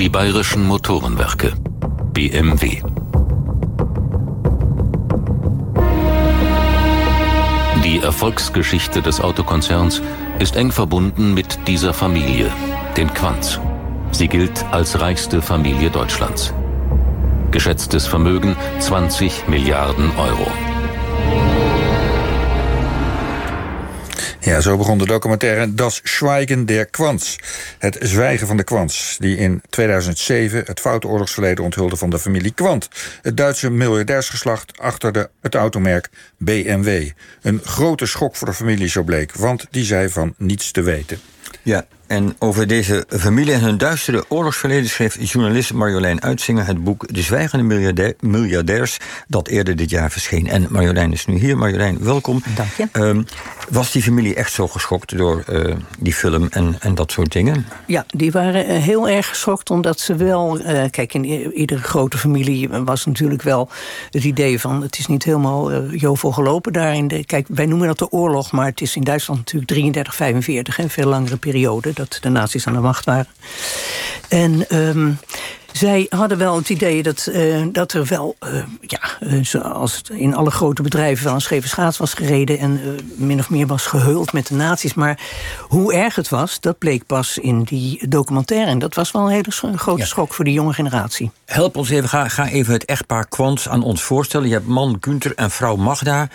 Die bayerischen Motorenwerke BMW. Die Erfolgsgeschichte des Autokonzerns ist eng verbunden mit dieser Familie, den Quanz. Sie gilt als reichste Familie Deutschlands. Geschätztes Vermögen 20 Milliarden Euro. Ja, zo begon de documentaire Das Schweigen der Quants. Het zwijgen van de Quants, die in 2007 het foute oorlogsverleden onthulde van de familie Quant. Het Duitse miljardairsgeslacht achter de, het automerk BMW. Een grote schok voor de familie, zo bleek, want die zei van niets te weten. Ja, en over deze familie en hun duistere oorlogsverleden schreef journalist Marjolein Uitzinger het boek De Zwijgende Miljardairs, dat eerder dit jaar verscheen. En Marjolein is nu hier. Marjolein, welkom. Dank je. Um, was die familie echt zo geschokt door uh, die film en, en dat soort dingen? Ja, die waren uh, heel erg geschokt, omdat ze wel. Uh, kijk, in iedere grote familie was natuurlijk wel het idee van: het is niet helemaal jovel gelopen daar. In de, kijk, wij noemen dat de oorlog, maar het is in Duitsland natuurlijk 33, 45, een veel langere periode dat de nazi's aan de macht waren. En um, zij hadden wel het idee dat, uh, dat er wel, uh, ja, uh, zoals in alle grote bedrijven wel een scheve schaats was gereden en min of meer was gehuld met de nazi's. Maar hoe erg het was, dat bleek pas in die documentaire. En dat was wel een hele grote ja. schok voor die jonge generatie. Help ons even, ga, ga even het echtpaar Kwants aan ons voorstellen. Je hebt man Gunther en vrouw Magda.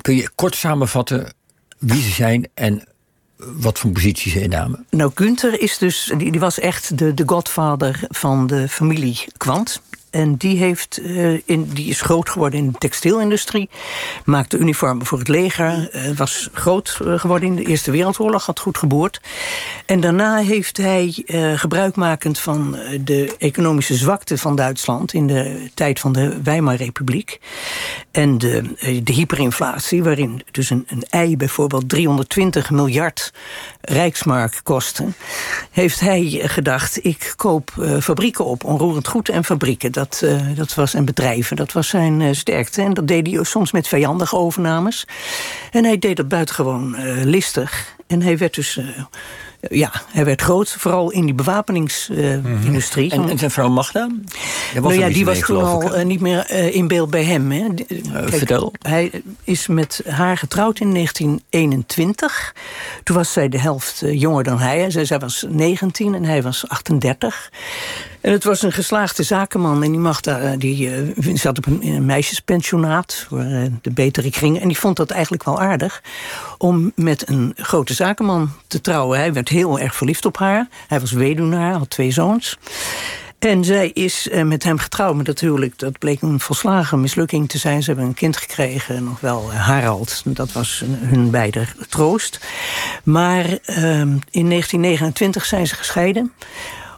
kun je kort samenvatten wie ze zijn en wat voor positie ze innamen? Nou, Gunther is dus, die, was echt de, de godvader van de familie Kwant. En die, heeft, uh, in, die is groot geworden in de textielindustrie. Maakte uniformen voor het leger. Uh, was groot eh, geworden in de Eerste Wereldoorlog. Had goed geboord. En daarna heeft hij, gebruikmakend van de economische zwakte van Duitsland... in de tijd van de Weimarrepubliek... en de, de hyperinflatie, waarin dus een, een ei bijvoorbeeld 320 miljard rijksmark kostte... heeft hij gedacht, ik koop fabrieken op, onroerend goed en fabrieken... Dat uh, dat was, en bedrijven, dat was zijn sterkte. En dat deed hij soms met vijandige overnames. En hij deed dat buitengewoon listig. En hij werd dus ja, hij werd groot, vooral in die bewapeningsindustrie. Uh, en, en, zijn vrouw Magda? nou ja, die was toen al uh, niet meer uh, in beeld bij hem. Hè. Kijk, vertel. Hij is met haar getrouwd in 1921. Toen was zij de helft jonger dan hij. Zij, zij was 19 en hij was 38. En het was een geslaagde zakenman. En die, Magda, die uh, zat op een, meisjespensionaat voor uh, de betere kringen. En die vond dat eigenlijk wel aardig om met een grote zakenman te trouwen. Hij werd heel erg verliefd op haar. Hij was weduwnaar, had twee zoons. En zij is met hem getrouwd, maar dat huwelijk dat bleek een volslagen mislukking te zijn. Ze hebben een kind gekregen, nog wel Harald. Dat was hun beider troost. Maar uh, in 1929 zijn ze gescheiden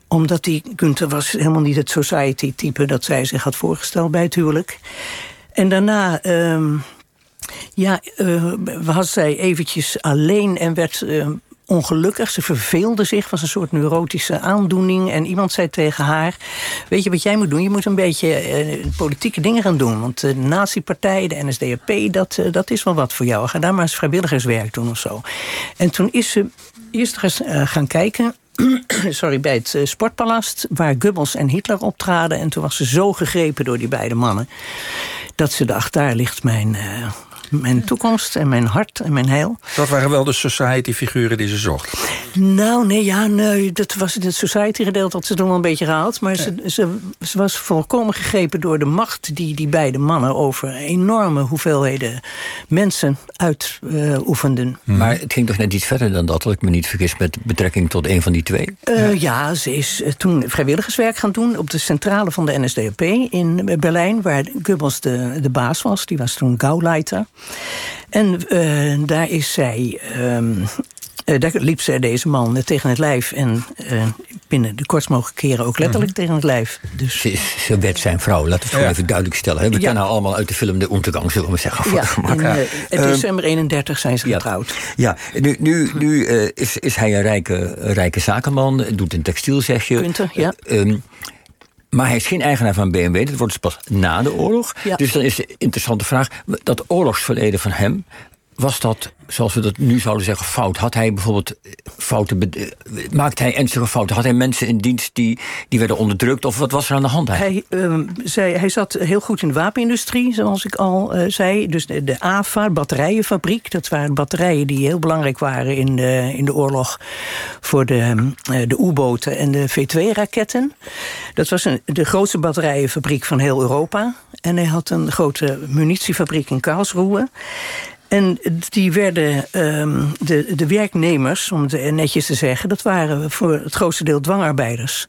omdat die Gunther was helemaal niet het society-type dat zij zich had voorgesteld bij het huwelijk. En daarna uh, ja, uh, was zij eventjes alleen en werd uh, ongelukkig. Ze verveelde zich, was een soort neurotische aandoening. En iemand zei tegen haar: Weet je wat jij moet doen? Je moet een beetje uh, politieke dingen gaan doen. Want de Nazi-partij, de NSDAP, dat, dat is wel wat voor jou. Ga daar maar eens vrijwilligerswerk doen of zo. En toen is ze eerst gaan kijken sorry, bij het Sportpalast... waar Goebbels en Hitler optraden. En toen was ze zo gegrepen door die beide mannen... dat ze dacht, daar ligt mijn, uh, mijn toekomst en mijn hart en mijn heil. Dat waren wel de society-figuren die ze zocht. Nou, nee, ja, nee, dat was het society-gedeelte dat ze toen wel een beetje gehaald. Maar ze, ze, ze, was volkomen gegrepen door de macht die die beide mannen over enorme hoeveelheden mensen uitoefenden. Uh, maar het ging toch net iets verder dan dat, als ik me niet vergis, met betrekking tot een van die twee? Uh, ja. ja. ze is toen vrijwilligerswerk gaan doen op de centrale van de NSDAP in Berlijn, waar Goebbels de, de baas was. Die was toen Gauleiter. En uh, daar is zij. Um, uh, daar liep ze deze man tegen het lijf. En uh, binnen de kortst mogelijke keren ook letterlijk mm -hmm. tegen het lijf. Dus... Ze, ze werd zijn vrouw, laten we het gewoon ja. even duidelijk stellen. We ja. kennen haar allemaal uit de film De Ondergang, zullen we zeggen. Voor ja, in, uh, in december 31 zijn ze getrouwd. Ja, nu, nu, nu is, is hij een rijke, rijke zakenman, doet een textiel, zeg je. Punten, ja. Um, maar hij is geen eigenaar van BMW. Dat wordt dus pas na de oorlog. Ja. Dus dan is de interessante vraag: dat oorlogsverleden van hem. Was dat, zoals we dat nu zouden zeggen, fout? Had hij bijvoorbeeld fouten, maakte hij ernstige fouten? Had hij mensen in dienst die, die werden onderdrukt? Of wat was er aan de hand Hij, uh, zei, hij zat heel goed in de wapenindustrie, zoals ik al uh, zei. Dus de, de AFA, batterijenfabriek, dat waren batterijen die heel belangrijk waren in de, in de oorlog voor de, uh, de U-boten en de V2-raketten. Dat was een, de grootste batterijenfabriek van heel Europa. En hij had een grote munitiefabriek in Karlsruhe. En die werden um, de, de werknemers, om het netjes te zeggen, dat waren voor het grootste deel dwangarbeiders.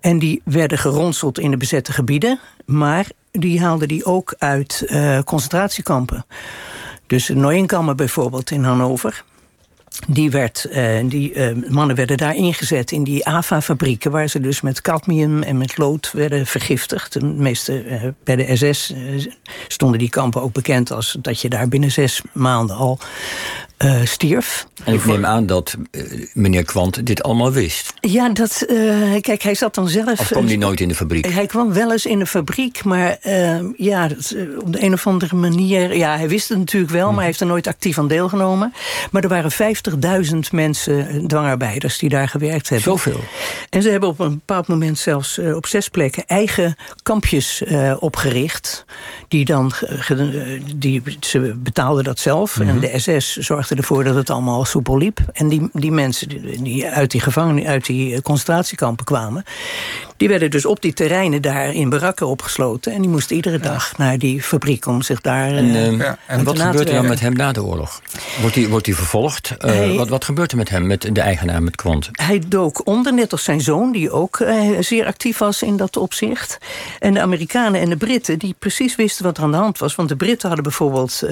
En die werden geronseld in de bezette gebieden, maar die haalden die ook uit uh, concentratiekampen. Dus Neuenkammer bijvoorbeeld in Hannover. Die, werd, uh, die uh, mannen werden daar ingezet in die AVA-fabrieken... waar ze dus met cadmium en met lood werden vergiftigd. De meeste, uh, bij de SS stonden die kampen ook bekend... als dat je daar binnen zes maanden al stierf. En ik neem aan dat meneer Kwant dit allemaal wist. Ja, dat, kijk, hij zat dan zelf... Of kwam hij nooit in de fabriek? Hij kwam wel eens in de fabriek, maar ja, dat, op de een of andere manier... Ja, hij wist het natuurlijk wel, hm. maar hij heeft er nooit actief aan deelgenomen. Maar er waren 50.000 mensen, dwangarbeiders, die daar gewerkt hebben. Zoveel? En ze hebben op een bepaald moment zelfs op zes plekken... eigen kampjes opgericht. Die dan, die, ze betaalden dat zelf. Mm -hmm. En de SS zorgde ervoor dat het allemaal soepel liep. En die, die mensen die uit die gevangen, uit die concentratiekampen kwamen... die werden dus op die terreinen daar in barakken opgesloten. En die moesten iedere dag naar die fabriek om zich daar En, uh, ja. en wat gebeurt er dan met hem na de oorlog? Wordt hij, wordt hij vervolgd? Uh, hij, wat, wat gebeurt er met hem, met de eigenaar, met Kwant? Hij dook onder, net als zijn zoon... die ook uh, zeer actief was in dat opzicht. En de Amerikanen en de Britten, die precies wisten wat er aan de hand was. Want de Britten hadden bijvoorbeeld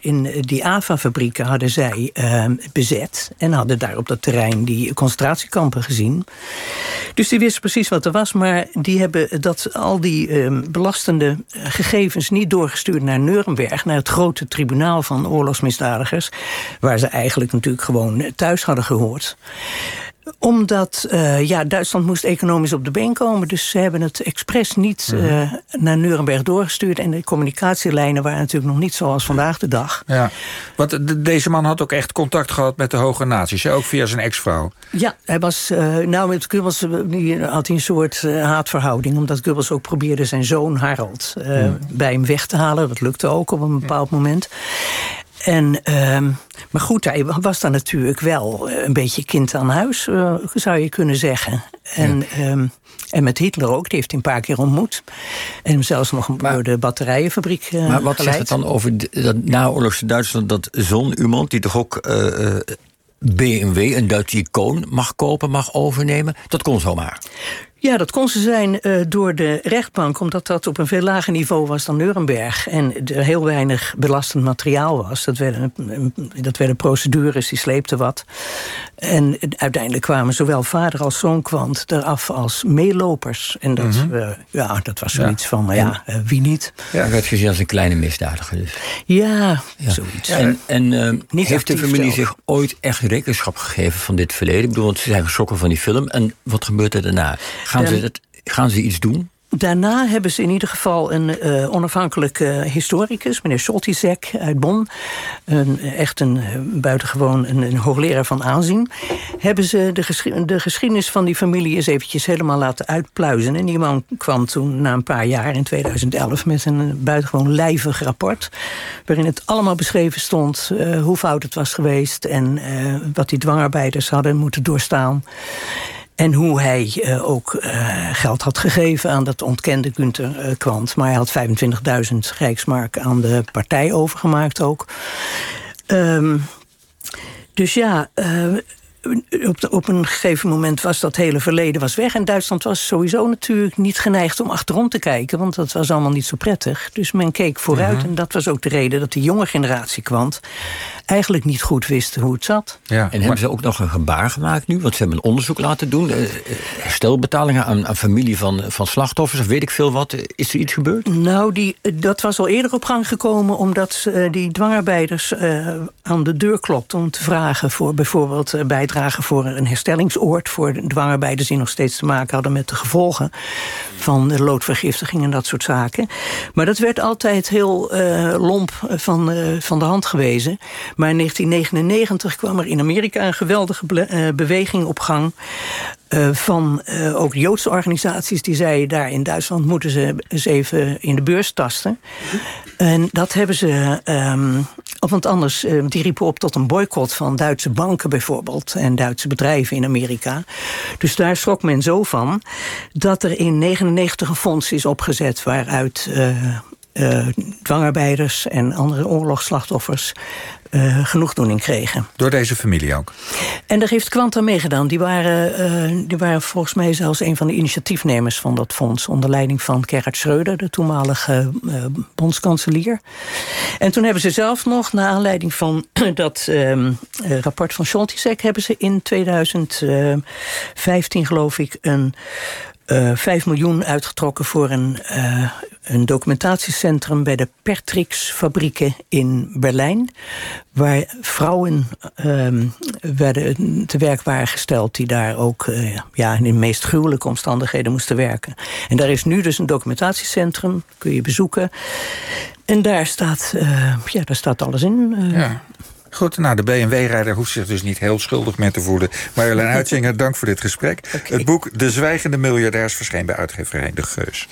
in die AVA-fabrieken... hadden zij uh, bezet en hadden daar op dat terrein die concentratiekampen gezien. Dus die wisten precies wat er was, maar die hebben dat, al die uh, belastende gegevens niet doorgestuurd naar Nuremberg, naar het grote tribunaal van oorlogsmisdadigers, waar ze eigenlijk natuurlijk gewoon thuis hadden gehoord omdat uh, ja, Duitsland moest economisch op de been komen. Dus ze hebben het expres niet uh, naar Nuremberg doorgestuurd. En de communicatielijnen waren natuurlijk nog niet zoals vandaag de dag. Ja, want deze man had ook echt contact gehad met de hoge naties. Ook via zijn ex-vrouw. Ja, hij was, uh, nou met Goebbels had hij een soort haatverhouding. Omdat Goebbels ook probeerde zijn zoon Harald hmm. bij hem weg te halen. Dat lukte ook op een bepaald moment. En, uh, maar goed, hij was dan natuurlijk wel een beetje kind aan huis, uh, zou je kunnen zeggen. En, ja. um, en met Hitler ook, die heeft hij een paar keer ontmoet. En hem zelfs nog maar, door de batterijenfabriek uh, Maar wat geleid. zegt het dan over dat naoorlogse Duitsland... dat zo'n iemand die toch ook BMW, een Duitse icoon, mag kopen, mag overnemen? Dat kon zomaar. Ja, dat kon ze zijn uh, door de rechtbank, omdat dat op een veel lager niveau was dan Nuremberg. En er heel weinig belastend materiaal was. Dat werden, dat werden procedures, die sleepten wat. En uiteindelijk kwamen zowel vader als zoon kwant eraf als meelopers. En dat, mm -hmm. uh, ja, dat was zoiets ja. van, ja, uh, wie niet? Ja, werd gezien als een kleine misdadiger dus. Ja, ja. zoiets. En, en heeft de familie zich ooit echt rekenschap gegeven van dit verleden? Ik bedoel, want ze zijn geschrokken van die film. En wat gebeurt er daarna? Gaan, ze, het, gaan ze iets doen? Daarna hebben ze in ieder geval een uh, onafhankelijke historicus, meneer Soltizek uit Bonn. Een, echt een buitengewoon een, een hoogleraar van aanzien. Hebben ze de, geschi de, geschiedenis van die familie eens eventjes helemaal laten uitpluizen. En die man kwam toen na een paar jaar in 2011 met een buitengewoon lijvig rapport. Waarin het allemaal beschreven stond uh, hoe fout het was geweest. En uh, wat die dwangarbeiders hadden moeten doorstaan. En hoe hij uh, ook uh, geld had gegeven aan dat ontkende Gunther uh, Kwant. Maar hij had 25.000 rijksmark aan de partij overgemaakt ook. Um, dus ja, op, de, op een gegeven moment was dat hele verleden was weg. En Duitsland was sowieso natuurlijk niet geneigd om achterom te kijken. Want dat was allemaal niet zo prettig. Dus men keek vooruit. Mm -hmm. En dat was ook de reden dat de jonge generatie kwam eigenlijk niet goed wisten hoe het zat. Ja, en hebben maar... ze ook nog een gebaar gemaakt nu? Want ze hebben een onderzoek laten doen. Herstelbetalingen aan, aan familie van, van slachtoffers, of weet ik veel wat. Is er iets gebeurd? Nou, die, dat was al eerder op gang gekomen... omdat uh, die dwangarbeiders uh, aan de deur klopten om te vragen... voor bijvoorbeeld uh, bijdrage bijdragen voor een herstellingsoord voor dwangarbeiders die nog steeds te maken hadden met de gevolgen van loodvergiftiging en dat soort zaken. Maar dat werd altijd heel uh, lomp van, uh, van de hand gewezen. Maar in 1999 kwam er in Amerika een geweldige beweging op gang. Uh, van uh, ook Joodse organisaties die zeiden... daar in Duitsland moeten ze eens even in de beurs tasten. En dat hebben ze... Um, want anders, uh, die riepen op tot een boycott van Duitse banken bijvoorbeeld... en Duitse bedrijven in Amerika. Dus daar schrok men zo van... dat er in 99 een fonds is opgezet... waaruit uh, dwangarbeiders en andere oorlogsslachtoffers uh, genoegdoening kregen. Door deze familie ook? En daar heeft Quanta meegedaan. Die waren, uh, die waren volgens mij zelfs een van de initiatiefnemers van dat fonds... onder leiding van Gerhard Schreuder, de toenmalige uh, bondskanselier. En toen hebben ze zelf nog, naar aanleiding van dat uh, rapport van Scholtisek... hebben ze in 2015, geloof ik, een uh, 5 miljoen uitgetrokken voor een, uh, een documentatiecentrum bij de Pertrix-fabrieken in Berlijn. Waar vrouwen uh, werden te werk waren gesteld die daar ook ja, in de meest gruwelijke omstandigheden moesten werken. En daar is nu dus een documentatiecentrum, kun je bezoeken. En daar staat, ja, daar staat alles in. Ja. Goed, nou, de BMW-rijder hoeft zich dus niet heel schuldig meer te voelen. Marjolein Uitzinger, dank voor dit gesprek. Okay. Het boek De Zwijgende Miljardairs verscheen bij uitgeverij De Geus.